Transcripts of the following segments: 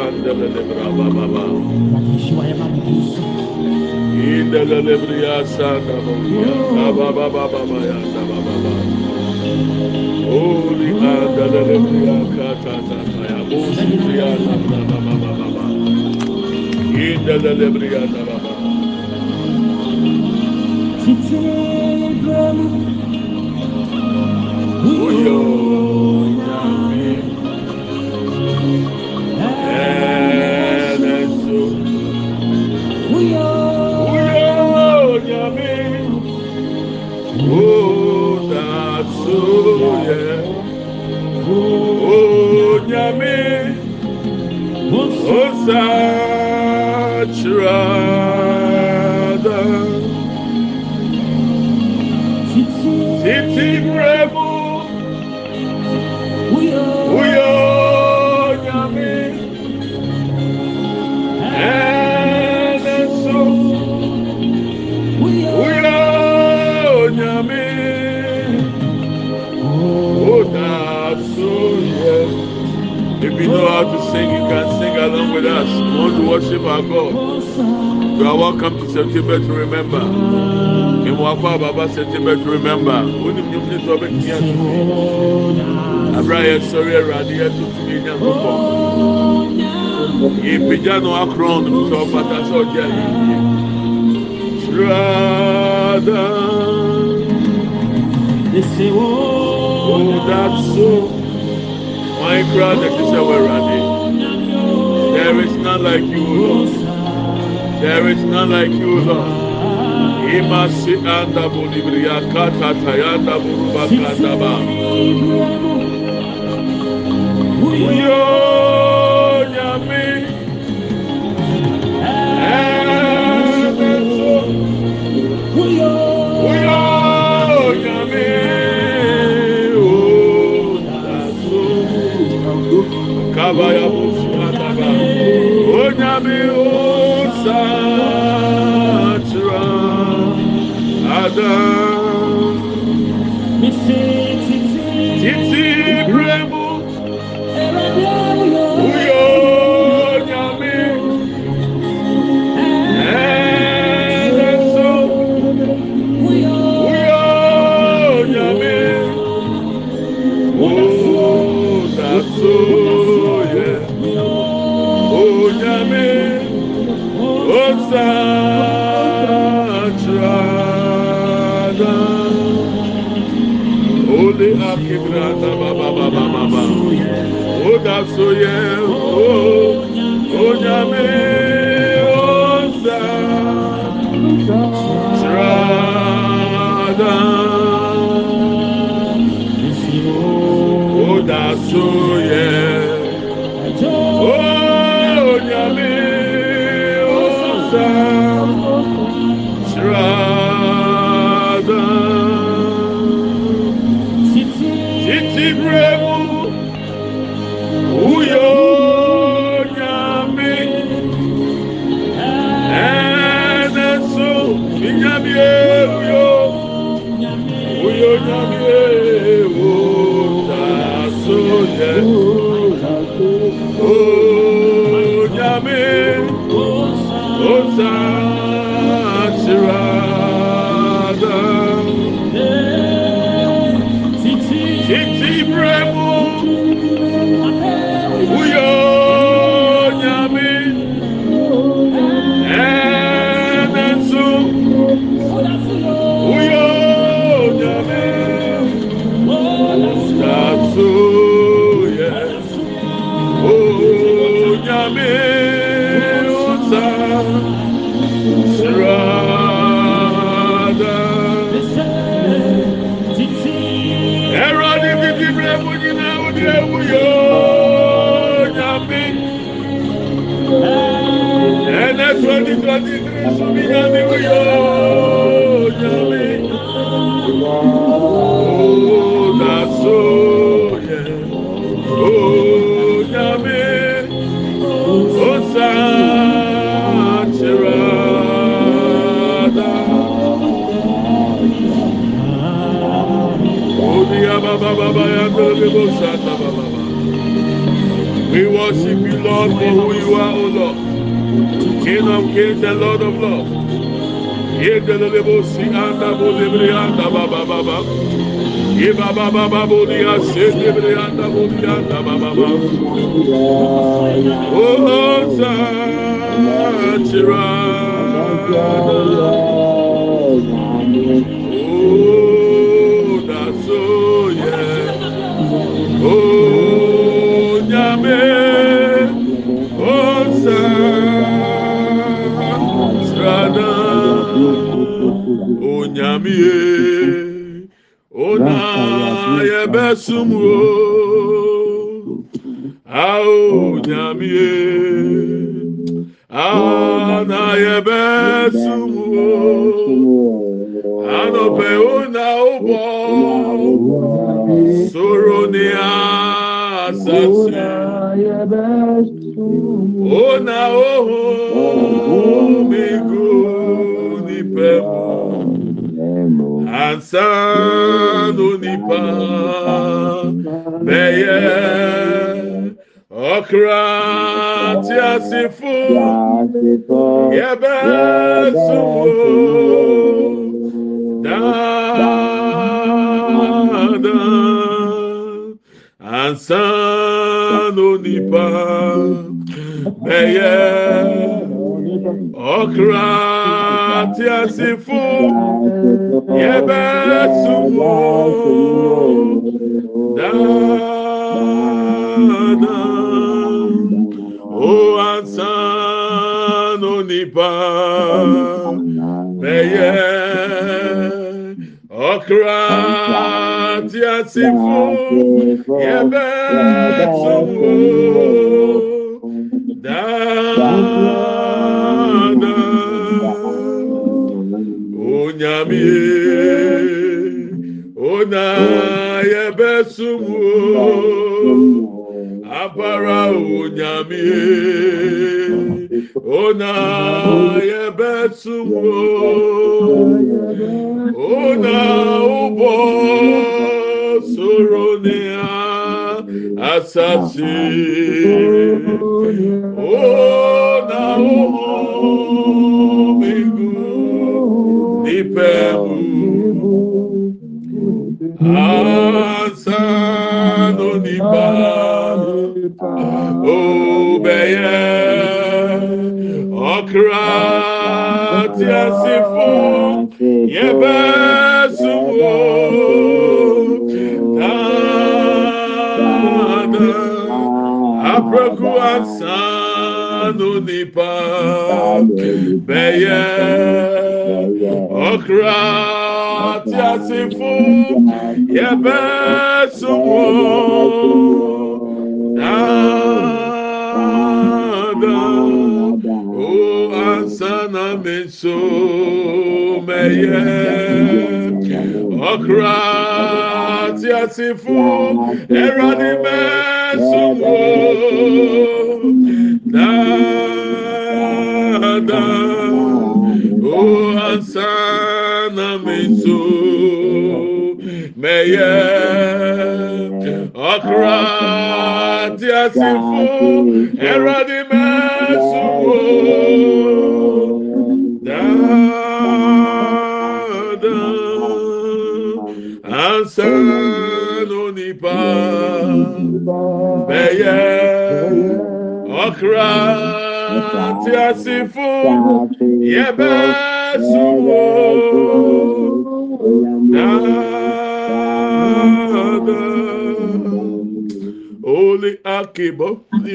Andele Braba Baba. Indele Bria Sanda Boya. Baba Baba Baba Baba Baba. Holy Andele Bria Kata Tata Yabusi Bria Sanda Baba Baba Baba. Indele Baba. Uyo Osachirada. We know how to sing, you can sing along with us. You want to worship our God? You are welcome to September to remember. Mwakwaa baba September to remember. Wóni mu ní sọ bẹ́ẹ̀ kí ẹ tó fi. Abúlé yẹn sọrí ẹ̀rọ adé yẹn tó fi yẹn kó pọ̀. Ìpèjà náà akọ̀rọ̀ ọ̀nà tó that's so. My that is our. There is none like you, Lord. There is none like you, Lord. Imasi anda bolibria kata tayanda buruba kata ba. Uyo Baba ya Bushmataba. Onyabi Usa Atra Adam. Ye. Oh, we worship you lord for who you are o lord. King of kings and Lord of lords. Baba. Iba baba baba dia sedibri anda boli anda baba baba. Oh. Oh, besumo. Ah, oh, nyame. Ah, na ye besumo. Anope una ubo soro ni asasi ona oho migu ni pemu ansano ọkra tí a sì fún yẹbẹ sùnwó dáadáa ansan onípa mẹyẹ ọkra tí a sì fún yẹbẹ sùnwó dáadáa. Adam, o ansano nipa, meye. Okra tiasifu yebetumu dana unyamie una yebetumu. apara onyame. Ona yɛbɛtuwo ona wobɔ soro nea asase ona wohɔ yebe sumo dada o ansana meso meye okra ti ti asifo ẹrọdi mẹsùwò dáadáa ansan onipa bẹyẹ ọkra ti asifo yẹbẹ sùwò dáadáa. Holy Akibo, the.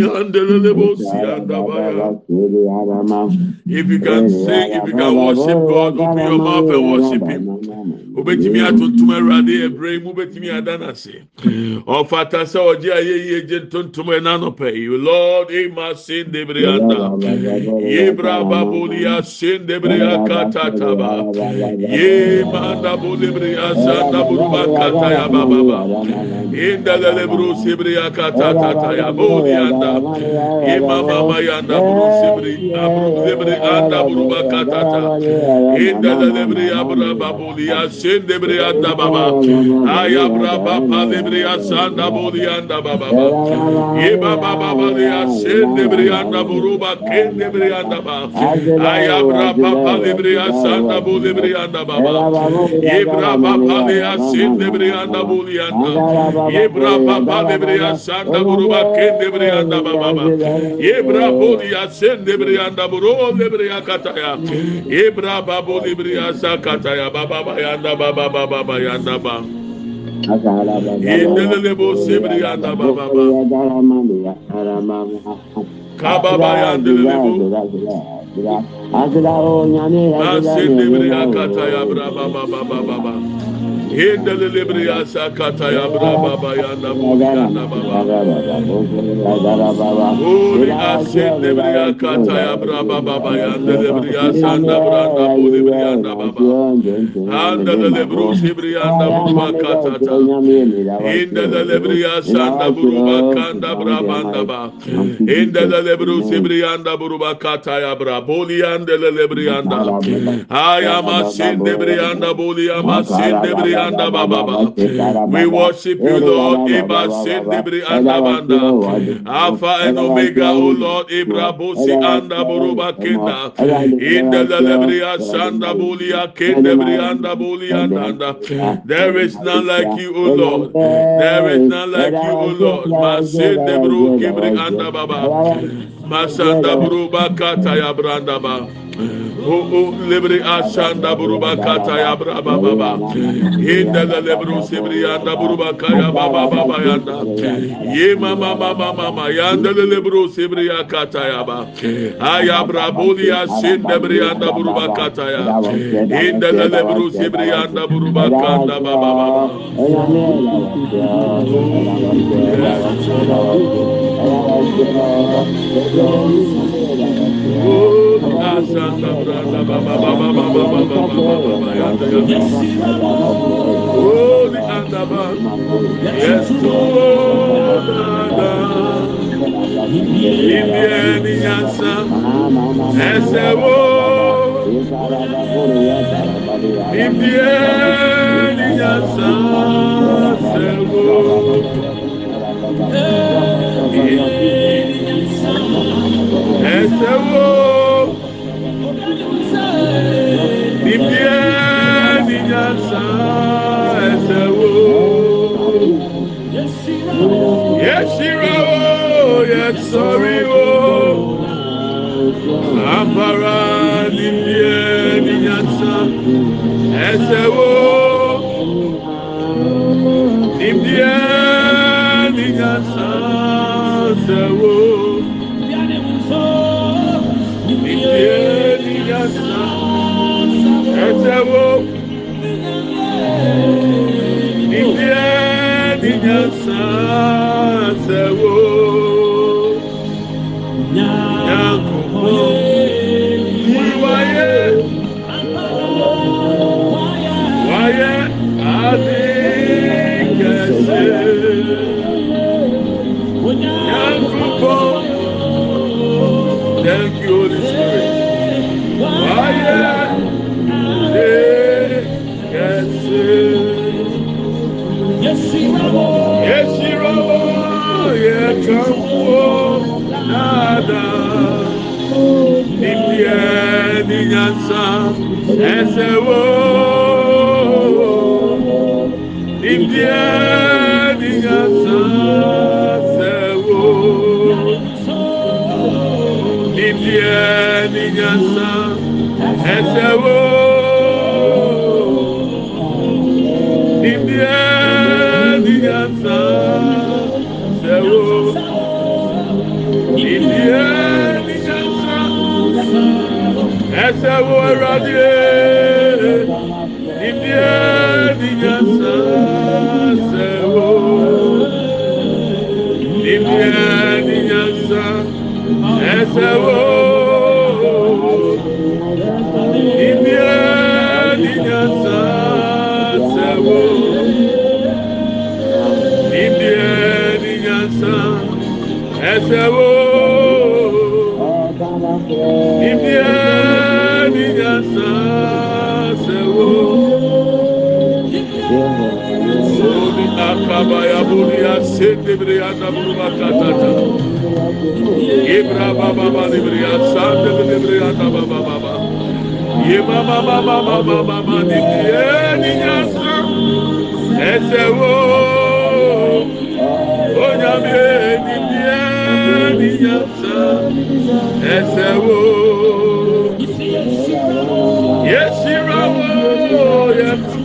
If you can sing, if you can worship God, open your mouth and worship Him. obɛtumi atontom awurade ɛberɛ mu obɛtumi ada no ase ɔfata sɛ ɔgye ayɛyie gye ntontom ɛna nɔpɛi lord ima sen debre ata yebra babolia sen debre akatataba yema dabo debre asa daburuba kata ya bababa indalele bro sebre akatatata ya boli anda yema mama ya anda bro sebre abro debre anda buruba katata indalele bre abra babolia sen sende briyanda baba. Ayabra baba de briyasanda buliyanda baba. Ye baba baba diya sende briyanda buruba kende briyanda baba. Ayabra baba de briyasanda buli briyanda baba. Ye bra baba diya sende briyanda buliyanda. Ye bra baba de briyasanda buruba kende briyanda baba. Ye bra buliya sende briyanda buru de briyakataya. Ye bra babu de briyasakataya baba bayanda baba yanda ba yendelele bo sebri yanda ba kababa yandelele bo asendebri akata ya bra baba baba baba Hindele lebriya sakata ya braba baya na buya na baba. Uri asin lebriya kata ya braba baba ya lebriya sanda branda buli briya na baba. Handele lebru sibriya na buba kata ta. Hindele lebriya sanda buruba kanda braba na ba. Hindele lebru sibriya na buruba kata ya braboli andele lebriya na. Ayamasin lebriya na boli amasin lebriya Anda Baba. We worship you, Lord. Eba Sendibri Anda Banda. Alpha and Omega, O Lord. Ibra Bosi Anda Boruba Kenda. Inda Lebria Sanda Bulia Kendebri Anda Bulia There is none like you, O Lord. There is none like you, O Lord. Masendebru Kibri Anda Baba. Masanda Bruba Kataya Brandaba. libri ashanda buruba kata ya braba baba inda la libru sibri yanda buruba kaya baba baba yanda. Ye mama mama mama yanda la libru sibri ya kata ya ba. Aya brabuli ya sinde bri yanda buruba kata ya inda la libru sibri yanda buruba kanda baba baba Oh. Yes, Lord, Indian Yasa, SMO, Indian Yasa, SMO, SMO. Ibiani yansa. Esewo. Esewo. Nibie ninyansa. Esewo. Nyankopɔ. yeshirabo yetamuo nada. Nipie ninyansa esewo nipie ninyansa sewo nipie ninyansa esewo ẹsẹ wo ẹwurade níbi ẹni nyasa ẹsẹ wo níbi ẹni nyasa ẹsẹ wo níbi ẹni nyasa ẹsẹ wo níbi ẹni nyasa ẹsẹ wo. kabaya buria sete bria na buruba tatata. Ibra baba baba bria sande bria na baba baba ye baba baba baba baba ni ni nyasa ese wo onya mi ni ni nyasa ese wo yesirawo yes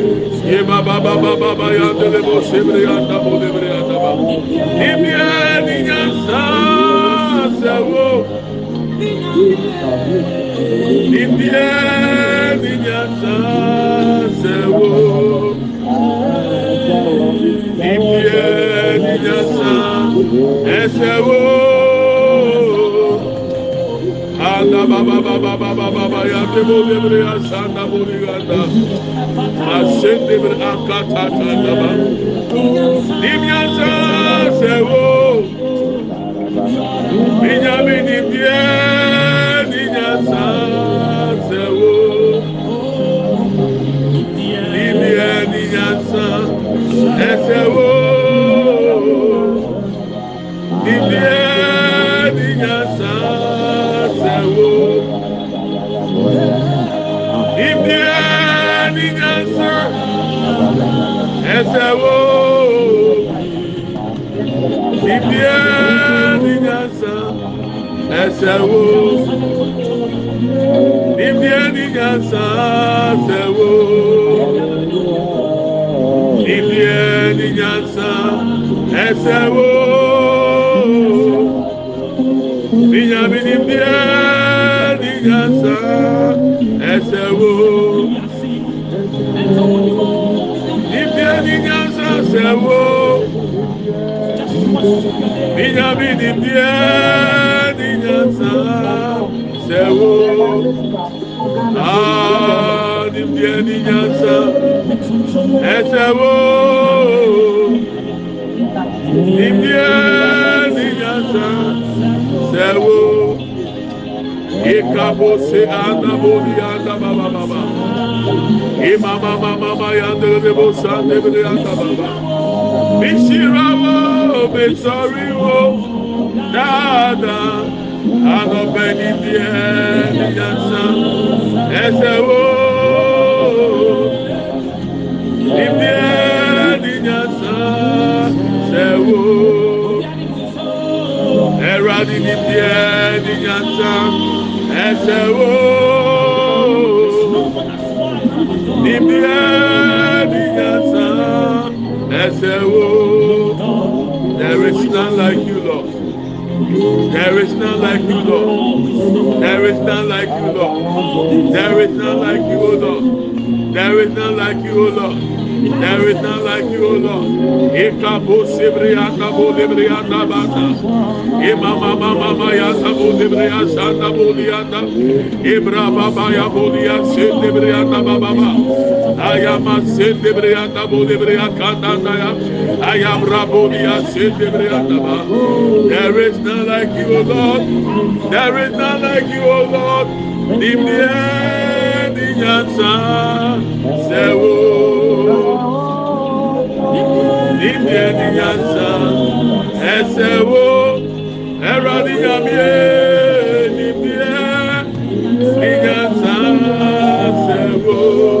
Ye ba ba ba ba ba ba ya de le bo se bre ya da bo de bre ya da ba. Ni mi e ni nya sa se wo. Ni mi e ni nya sa se wo. Ni mi e ni nya sa se wo. yanda baba baba baba baba ya kebo demir ya sanda buru yanda. Asen demir akata tanda ba. Dimyansa sevo binyamin dimye dimyansa sevo dimye dimyansa esevo dimye ẹsẹ̀ wo? Ibi ẹni nyasa ẹsẹ̀ wo? Ibi ẹni nyasa ẹsẹ̀ wo? Ibi ẹni nyasa ẹsẹ̀ wo? Ìyàmì ni bí ẹni nyasa ẹsẹ̀ wo. ṣẹ́wó níyàmí nìbíẹ́ níyàtà ṣẹ́wó nìbíẹ́ níyàtà ẹ̀ṣẹ̀wó nìbíẹ́ níyàtà ṣẹ́wó ìkàbọ̀ sí àdàbọ̀ ní àdàbàbàbà ìmàmàmàmà yàtọ̀ lẹ́bọ̀ sàn lẹ́bẹ̀rẹ̀ àdàbàbà. Mishira wo, Mishori wo, Dada, Anobeni die, Yansa, Ese wo, Ibie, Yansa, Se wo, Eradi ni die, Yansa, Ese wo, Ibie, There is none like you, Lord. There is none like you, Lord. There is none like you, Lord. There is none like you, Lord. There is none like you, Lord. There is none like you, Lord. Ikabo sibrianda bo librianda bata. Imama mama maya sabo libriya sanda bolianda. Ibra baba ya bolia sende librianda baba ba. Ayama sende librianda bo libriya kanda ya. Ayam rabolia sende librianda ba. There is none like you, O Lord. There is none like you, O Lord. Libye dinyansa sewo. Libye dinyansa esewo. Ẹ̀rọ níyàmíye libye dinyansa sewo.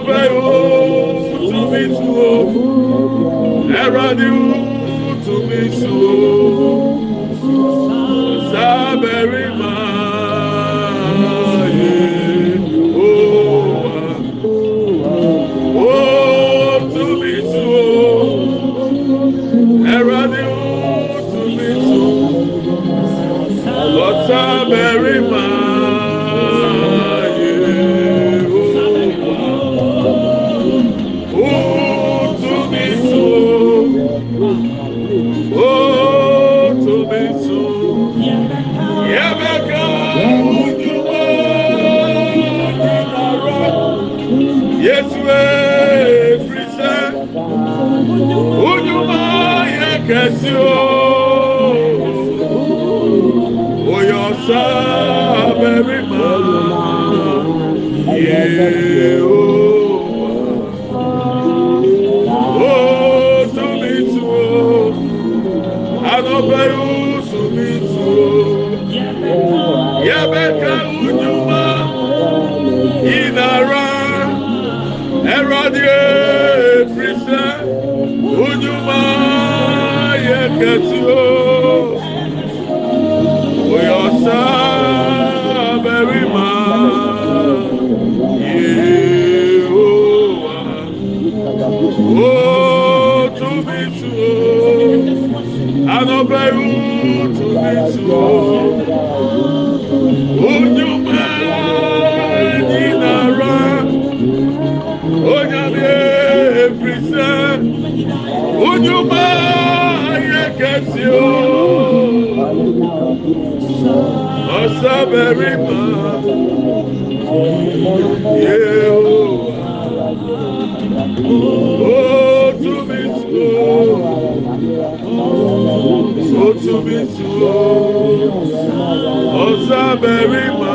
ma yɛsue firi sɛ wodwuma yɛ kɛse o oyɛ ɔsa baabi ma. Yɛ o. O tumi tuo. Anɔpɛ yi o. get you for yourself every man. Yehovah, oh to be true, and obey you to be true. O Ọsabẹrima Yehowa O tumi tu O tumi tu Ọsabẹrima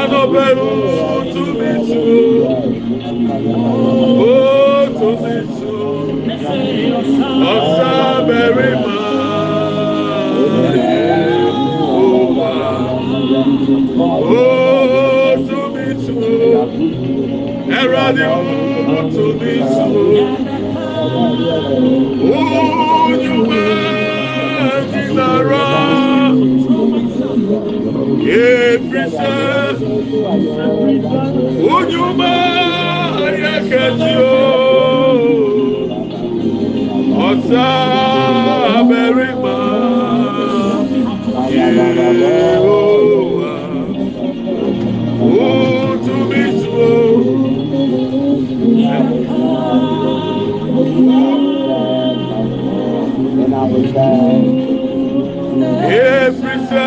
Anọbẹru tumi tu O tumi tu Eradi umutu bisu Unyume dilara Yefrise Unyume yakatio tu. Onyuma dinara efirisa onyuma ayakẹti o ọta abẹrima yehowa otumitu efirisa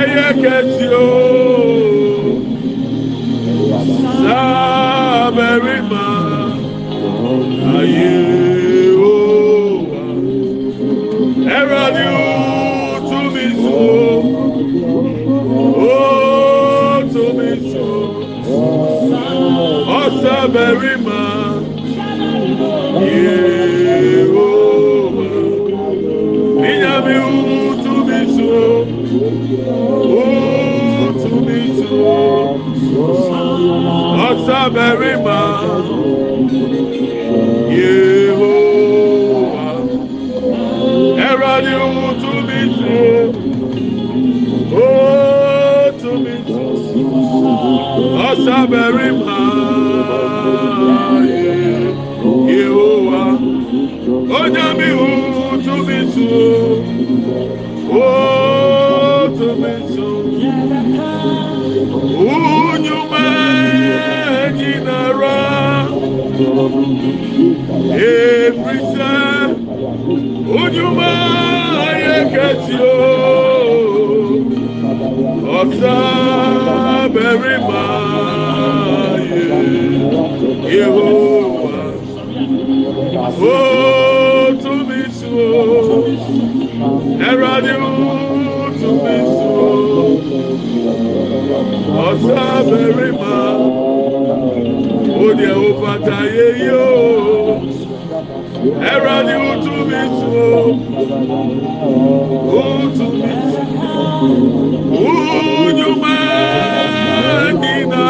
ẹyẹ kẹsì o Yehowa. Oh, to be too. There are to be too. Ọ̀sá bẹ̀rẹ̀ máa. Ó o. Ẹ̀rọ ni ó tún mi tù ó. Ó tún mi tù ó. Ó yún máa ń.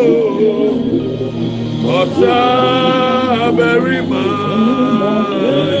ọ̀sá abẹ́rì máa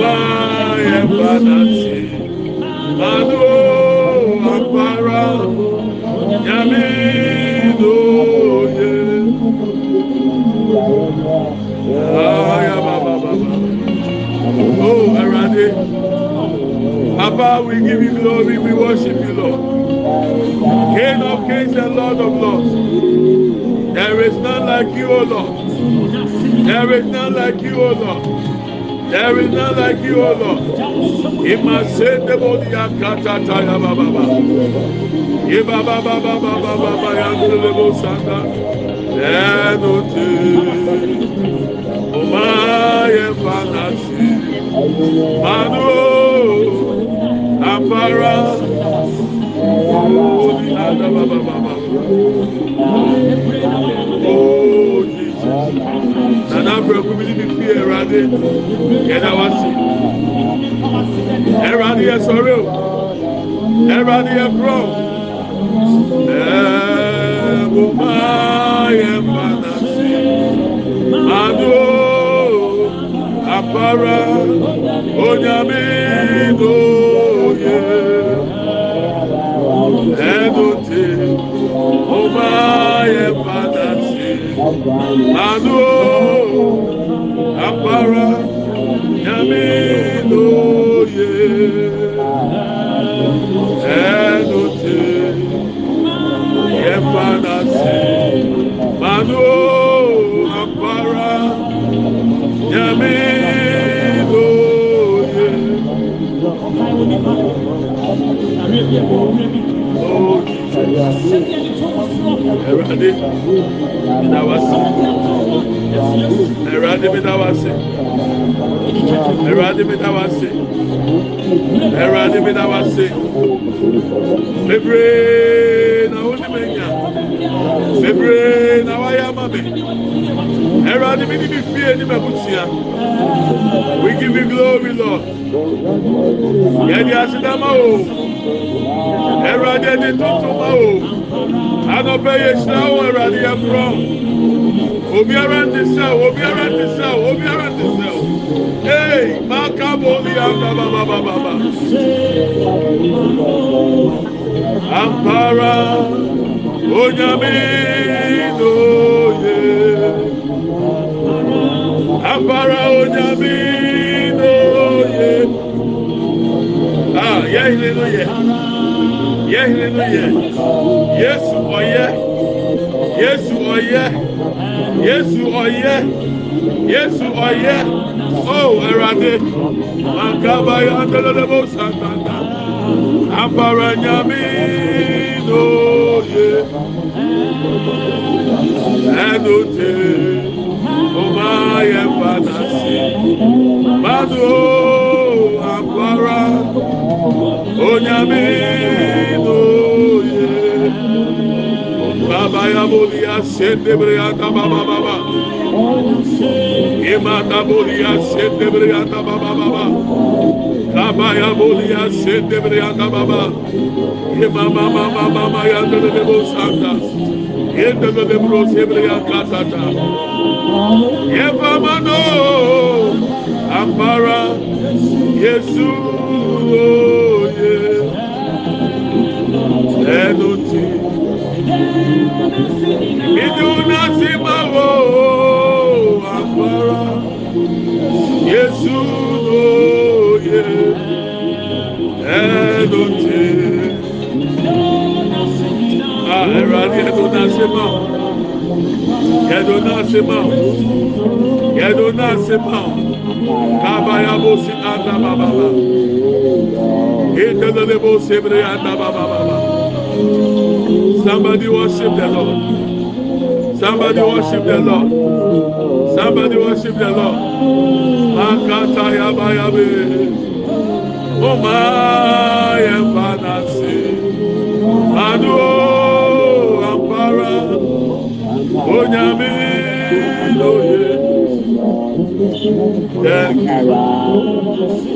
bá yẹ padà sí màdó afárá yẹmí lóye. Oh, Erade. Papa, we give you glory, we worship you, Lord. King of kings and Lord of lords. There is none like you, O Lord. There is none like you, O Lord. There is none like you, O Lord. Ima se debodi ya kata ta ya baba baba. Baba baba baba baba ya ndele bo sanda. Leno fanasi. Mano. Apara. Oh, the other baba baba. Oh, Jesus. Nana, bro, come. Mi fi ẹwurade. Yẹn wa si. Ẹwurade yẹ sọrọ o. Ẹwurade yẹ kúrọ. Ẹ̀ẹ́dùn máa yẹ fanasi. Manu. Afara. Onyame. Ẹ̀dùntì, ó máa yẹ padà sí. Àánú ọ̀rọ̀ nyàmé lóye ẹnu tí ẹ̀fà na se, manu àpárá nyàmé lóye. Oh, Everybody, that was. song. Erade mi da wase. Erade mi da wase. Erade mi da wase. Bebree na wo ni menya. Bebree na waya ma me. Erade mi. We give you glory Lord. Yẹ di asidama o. Erade di tuntun ma o. Anọpẹ yẹ sinawo erade yẹ furọ obiara ti sẹ obiara ti sẹ obiara ti sẹ ee ba ba ba ba ba. ampara onyami n'oye ampara onyami n'oye ah yẹ ilé ló yẹ yẹ ilé ló yẹ yéésù ọyẹ yéésù ọyẹ. Yéésù ọ̀yẹ́ yéésù ọ̀yẹ́ ó oh, ẹ̀rọ̀adé màkàbáyé andélélébó sàtàndà ampara nyame lóye ẹnu tẹ ọmọ ayẹ fana sí madu ampara onyame bàbá yaboli asẹndébèrè yàtà bàbá bàbá ìmàtà boli bàbá bàbá bàbá yaboli asẹndébèrè bàbá ìmàmà màmá màmá yàtà lébò sàntà yẹtà lébò sẹbèrè yàtà sàtà yẹfàmánò ampara. Yẹsù òye ẹnu tì. Iduna si ma wo agbára Yesu lóye ẹnu tí. Ẹ̀rọ adé ẹ̀dùn náà ṣe máa ẹ̀dùn náà ṣe máa ẹ̀dùn náà ṣe máa kábàáyà bó sí bàbá bá ìdẹ́lẹ́lẹ́ bó bẹ̀rẹ̀ àdá bàbá bàbá. Somebody worship the Lord. Somebody worship the Lord. Somebody worship the Lord. Akata yaba yabe. Oma oh, yefanasi. Adu ampara. Onyami loye.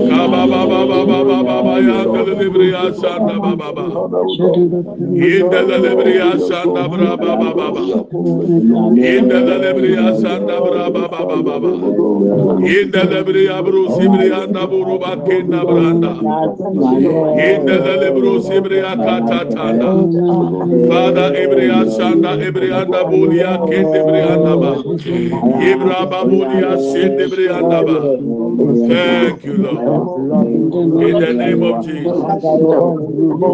Kaba baba baba baba baba baba kalibri ya sanda bra baba baba. Inda kalibri ya sanda bra baba baba baba. Inda kalibri ya bro sibri na buru. Father Ibriya Sanda Ibriya Bulia Kende Brianda Ba Ibra Babulia Sende Brianda Ba Thank you Lord. In the name of Jesus.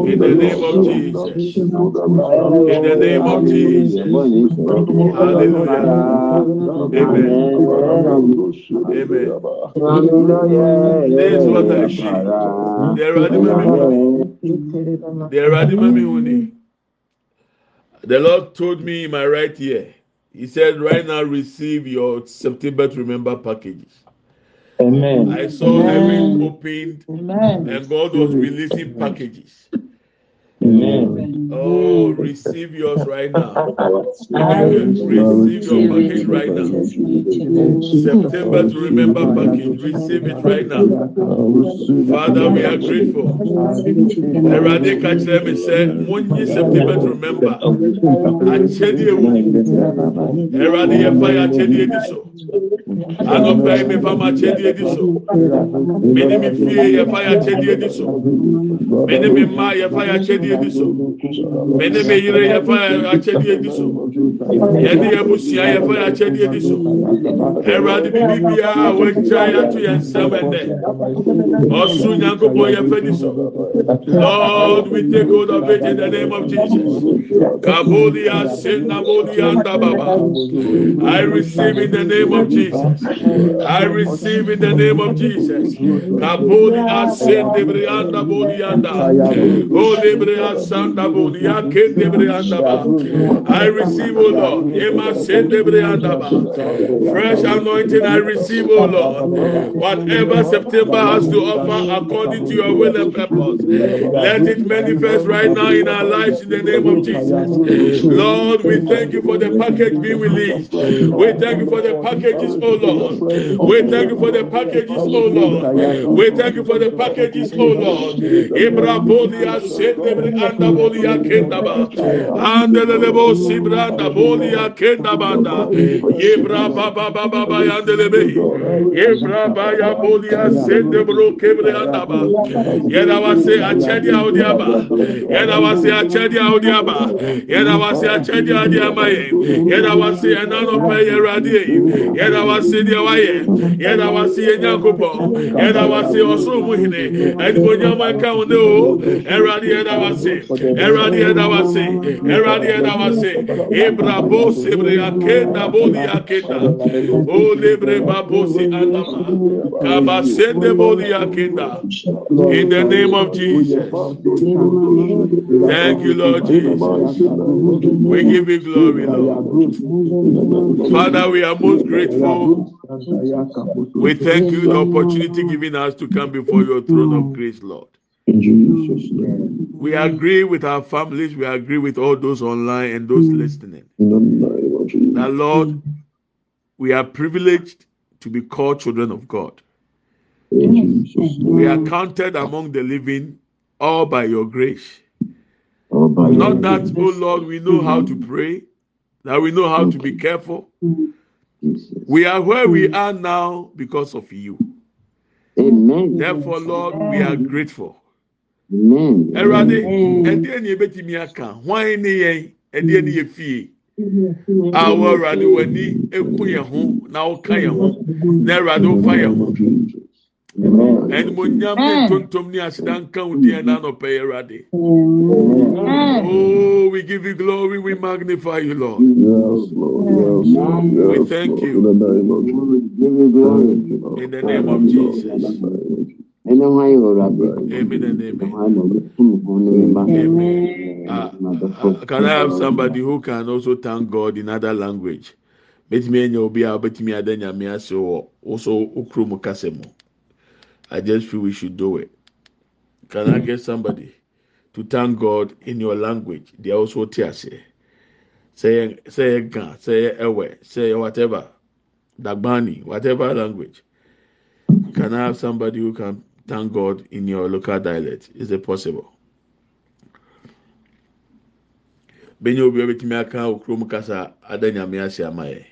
In the name of Jesus. In the name of Jesus. Hallelujah. Amen. Amen. This is what I see There are the the many the Lord told me in my right ear, He said, Right now, receive your September to remember packages. Amen. I saw Amen. heaven opened Amen. and God was releasing packages. Amen. Oh, receive yours right now. Receive your package right now. September to remember package. Receive it right now. Father, we are grateful. Erade ka kyerɛ me sɛ monyi September to remember. Akyɛdeɛ wɔ mu. Erade yɛfa yɛ akyɛdeɛ di so. Anɔpɛ yi mefa ma akyɛdeɛ di so. Mene me fie yɛfa yɛ akyɛdeɛ di so. Mene me mma yɛfa yɛ akyɛdeɛ di so. Mene me yere yɛfa yɛ akyɛdeɛ di so. Yɛne yɛ busua yɛfa yɛ akyɛdeɛ so. Erade bibi a yɛato yɛn ɛnɛ. Di so. Lord, we take hold of it in the name of Jesus. I receive in the name of Jesus. I receive in the name of Jesus. Kabodia Sendebrianda Bodianda. Olebria Sanda I receive, O Lord. Fresh anointing I receive, O Lord. Whatever September has to offer according to your will and purpose, let it manifest right now in our lives in the name of Jesus. Lord, we thank you for the package being released. We thank you for the packages, oh Lord. We thank you for the packages, oh Lord. We thank you for the packages, oh Lord. Ibrabolia sendebre anda bolia kendaba. Andelebo sibranda bolia kendabanda. Yebra baba baba baba yandelebe. Yebra baya bolia sendebro kebre andaba. Yena wase achedi audiaba. Yena wase achedi audiaba. Yena wase achedi audiaba ye. Yena wase enano pe yeradi ye. Yena wase dia waye. Yena wase yenyakopo. Yena wase osoro muhine. Edibo nyama ka one o. Eradi yena wase. Eradi yena wase. Eradi yena wase. Ebra bo sebre akenda boli akenda. O lebre babosi andama. Kabasende boli akenda. In the name of Jesus. Thank you, Lord Jesus. We give you glory, Lord. Father, we are most grateful. We thank you the opportunity given us to come before your throne of grace, Lord. Mm. We agree with our families. We agree with all those online and those mm. listening. That Lord, mm. we are privileged to be called children of God. We are counted among the living all by your grace. Not that, oh Lord, we know how to mm-hmm. pray, that we know how to be careful. Mm-hmm. We are where we are now because of you. Amen. Therefore, Lord, we are grateful. Amen. Ẹwurade, ẹdeẹ ni ebetumi aka, hwan ne yẹn, ẹdeẹ ni yẹ fie. A wọ Ẹwurade w'ani eku yẹn ho na ɔka yɛn ho na Ẹwurade ɔfa yɛn ho. Amen. Ẹnumonyam ne ntontom ne aseda nka wo deɛ n'anɔpɛ yɛ Ẹwurade. Amen. Oh, we give you glory, we magnify you, Lord. Yes, Lord. Yes, We thank you. In the name of Jesus. Can I have somebody who can also thank God in other language? Betumi enya obi a betumi ada nyame ase also okuro mu. I just feel we should do it. Can I get somebody to thank God in your language? They also te ase. Say say gan, say ewe, say whatever. Dagbani, whatever language. Can I have somebody who can thank God in your local dialect? Is it possible? Benye obi a betumi aka okuro mu kasa ada nyame ase ama yɛ.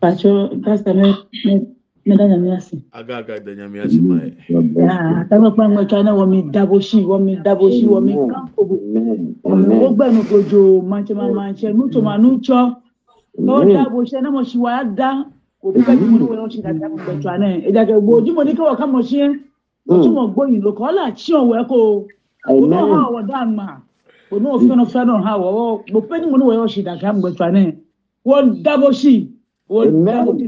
Pacho, kasa me me me da nyame ase. Aga aga ada nyame ase ma yɛ. Ya, tama pa ngwe chana wo mi dabo shi, wo mi dabo shi, wo mi kanko bu. Amen. Wo Amen. gba no gojo, manche manche, nucho ma nucho. Oh, no dabo shi na mo shi wa da. kòfíkà tí wọn wọn ti dàgbà pẹtù àná ẹ. Ìdàgbà gbogbo ojúmọ ní káwọ kámọ ṣe ojúmọ gbóyin ló kọlà tí ọwọ ẹ kó ọ̀nà ọhọ ọwọ dáhùn mà. Ònà òfin fẹràn ọhọ àwọ ọwọ mo pé níwọn wọn ṣe dàgbà pẹtù àná wọn dábọ sí. Wọn dábọ sí.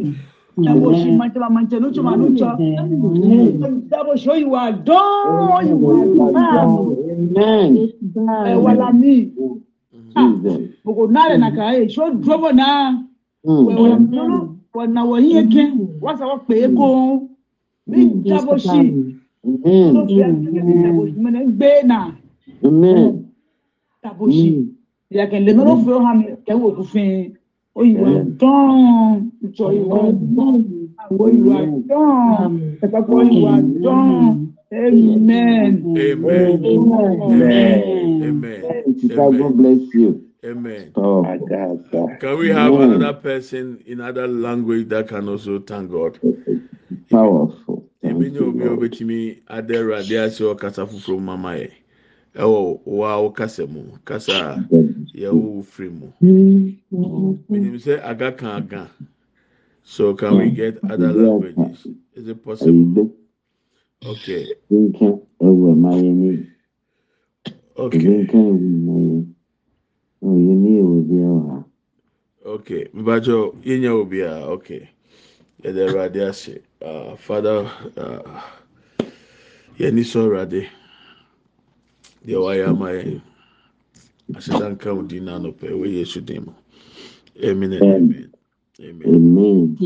Dábọ sí mọtẹlá mọtẹ lójú mà lójọ dábọ sí òyìnbó àdán òyìnbó àdán. Ẹ wà lámì gbogbo náà rẹ nàkà ẹ ṣó dúró bọ náà? Wẹwẹ wanawaiyeke wasawapeeko mijaboshi mene gbena taboshi ìyàkẹ̀lé náà ló fi mm-hmm. mm-hmm. Mm-hmm. hàn mí. Kẹwò òfin. Òyìnbó dán. Ìjọ ìwà dán. Àwọn ìwà dán. Ẹ̀pẹ̀pọ̀ ìwà dán. Amen. Amen. Amen. Amen. God bless you. Amen. Oh, Can we have Amen. another person in other language that can also thank God? powerful. Ebi nye you, obi obetumi ada Awurade ase wɔ kasa foforɔ mu mama yɛ ɛwɔ wa wo kasa mu kasa a yɛwɔ firi mu. Minim sɛ aga kan aga. So can we get other languages? Is it possible? Okay. Okay. Okay, Bajo, yenya obia. Okay, yɛde awurade ase. Ah, Father, ah, yɛni sɔ awurade. Deɛ wayɛ ama yɛn. Aseda nka wo din na anɔpɛ. Wɔ Yesu din mu. Amen. Amen. Amen.